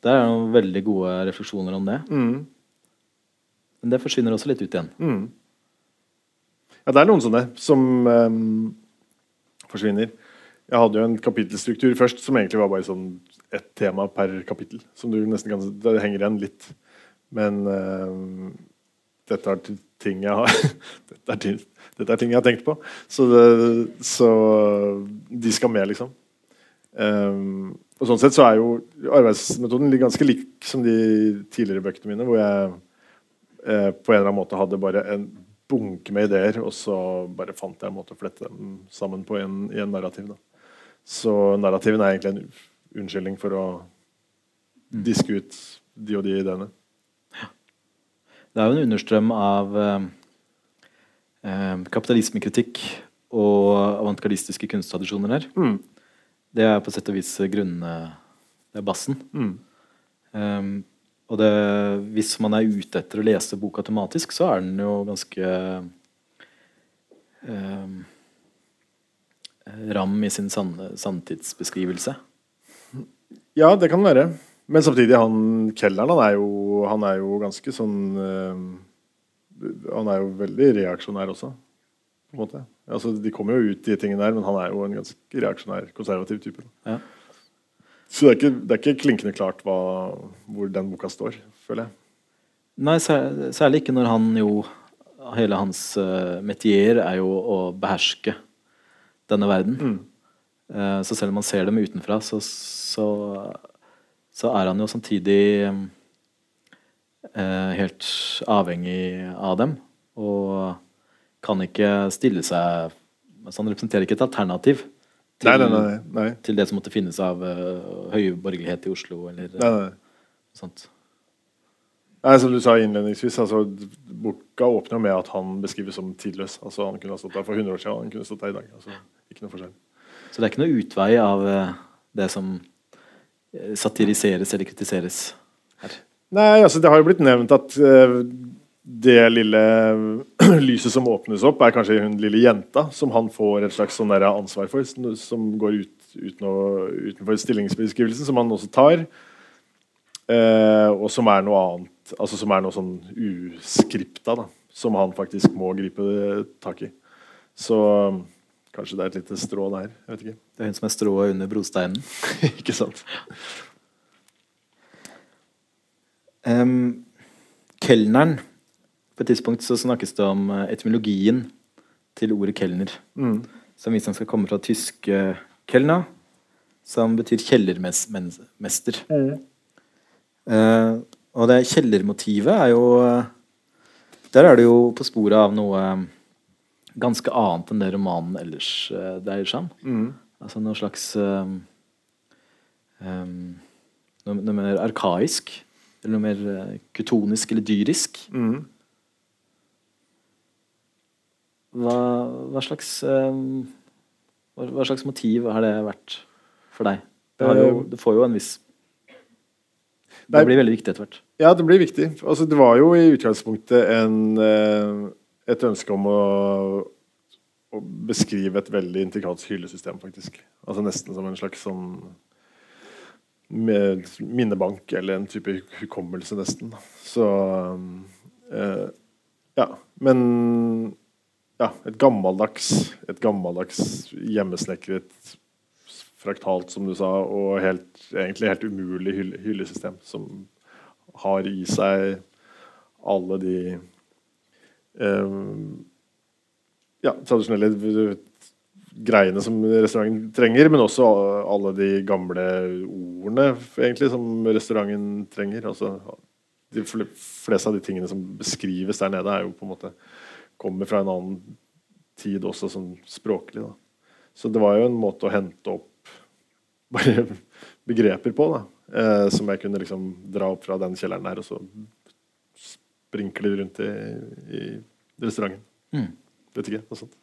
Det er noen veldig gode refleksjoner om det. Mm. Men det forsvinner også litt ut igjen. Mm. Ja, det er noen sånne som um, forsvinner. Jeg hadde jo en kapittelstruktur først som egentlig var bare sånn ett tema per kapittel. Som du nesten kan Det henger igjen litt. Men um, dette er ting jeg har dette, er ting, jeg har tenkt på. Så, det, så de skal med, liksom. Um, og sånn sett så er jo arbeidsmetoden ganske lik som de tidligere bøkene mine, hvor jeg eh, på en eller annen måte hadde bare en bunke med ideer, og så bare fant jeg en måte å flette dem sammen på en, i en narrativ. Da. Så narrativen er egentlig en unnskyldning for å mm. diske ut de og de ideene. Det er jo en understrøm av eh, eh, kapitalismekritikk og avantgardistiske kunsttradisjoner her. Mm. Det er på sett og vis grunnene Det er bassen. Mm. Um, og det, hvis man er ute etter å lese boka tematisk, så er den jo ganske eh, ram i sin samtidsbeskrivelse. Ja, det kan være. Men samtidig, han kelneren han er jo, han er jo ganske sånn eh, Han er jo veldig reaksjonær også, på en måte. Altså, de kommer jo ut, de tingene der, men han er jo en ganske reaksjonær, konservativ type. Ja. Så det er, ikke, det er ikke klinkende klart hva, hvor den boka står, føler jeg. Nei, sær, særlig ikke når han jo Hele hans uh, metier er jo å beherske denne verden. Mm. Uh, så selv om man ser dem utenfra, så, så, så er han jo samtidig uh, helt avhengig av dem. Og kan ikke stille seg altså Han representerer ikke et alternativ til, Nei, nei, nei, nei. til det som måtte finnes av uh, høyborgerlighet i Oslo, eller nei, nei. sånt. Nei, som du sa innledningsvis, altså, Boka åpner med at han beskrives som tidløs. Altså, han kunne ha stått der for 100 år siden, han kunne stått der i dag. Altså, ikke noe forskjell. Så det er ikke noe utvei av eh, det som eh, satiriseres eller kritiseres her. Nei, altså det har jo blitt nevnt at eh, det lille lyset som åpnes opp, er kanskje hun lille jenta som han får et slags sånn ansvar for, som, går ut, uten å, utenfor stillingsbeskrivelsen, som han også tar. Eh, og som er noe annet Altså som er noe sånn uskripta, da. Som han faktisk må gripe tak i. Så kanskje det er et lite strå der. Jeg vet ikke. Det er hun som er strået under brosteinen. ikke sant? Um, kelneren På et tidspunkt så snakkes det om eh, etymologien til ordet kelner. Mm. Som visstnok skal komme fra tyske kelna, som betyr kjellermester. Eh, og det kjellermotivet er jo Der er det jo på sporet av noe ganske annet enn det romanen ellers uh, dreier seg om. Mm. Altså noe slags um, um, noe, noe mer arkaisk. Eller noe mer uh, kutonisk eller dyrisk. Mm. Hva, hva slags um, hva, hva slags motiv har det vært for deg? Det, har jo, det får jo en viss Det blir veldig viktig etter hvert. Ja, det blir viktig. Altså, det var jo i utgangspunktet en, eh, et ønske om å, å beskrive et veldig intrikat hyllesystem, faktisk. Altså Nesten som en slags sånn med minnebank eller en type hukommelse, nesten. Så øh, Ja. Men ja, et gammeldags, et gammeldags hjemmesnekret fraktalt, som du sa, og helt, egentlig helt umulig hylle, hyllesystem som har i seg alle de eh, ja, tradisjonelle greiene som restauranten trenger, men også alle de gamle ordene egentlig som restauranten trenger. Altså, de fleste av de tingene som beskrives der nede, er jo på en måte kommer fra en annen tid også, sånn språklig. Da. Så det var jo en måte å hente opp bare begreper på, da. Eh, som jeg kunne liksom dra opp fra den kjelleren der, og så sprinkle rundt i, i restauranten. Mm. Vet ikke, noe sånt.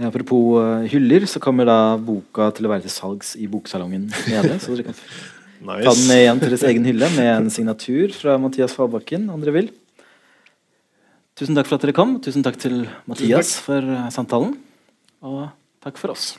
Apropos uh, hyller, så kommer da boka til å være til salgs i boksalongen nede. Så dere kan ta den med igjen til deres egen hylle med en signatur fra Mathias Fallbakken, om dere vil. Tusen takk for at dere kom. Tusen takk til Mathias for uh, samtalen. Og takk for oss.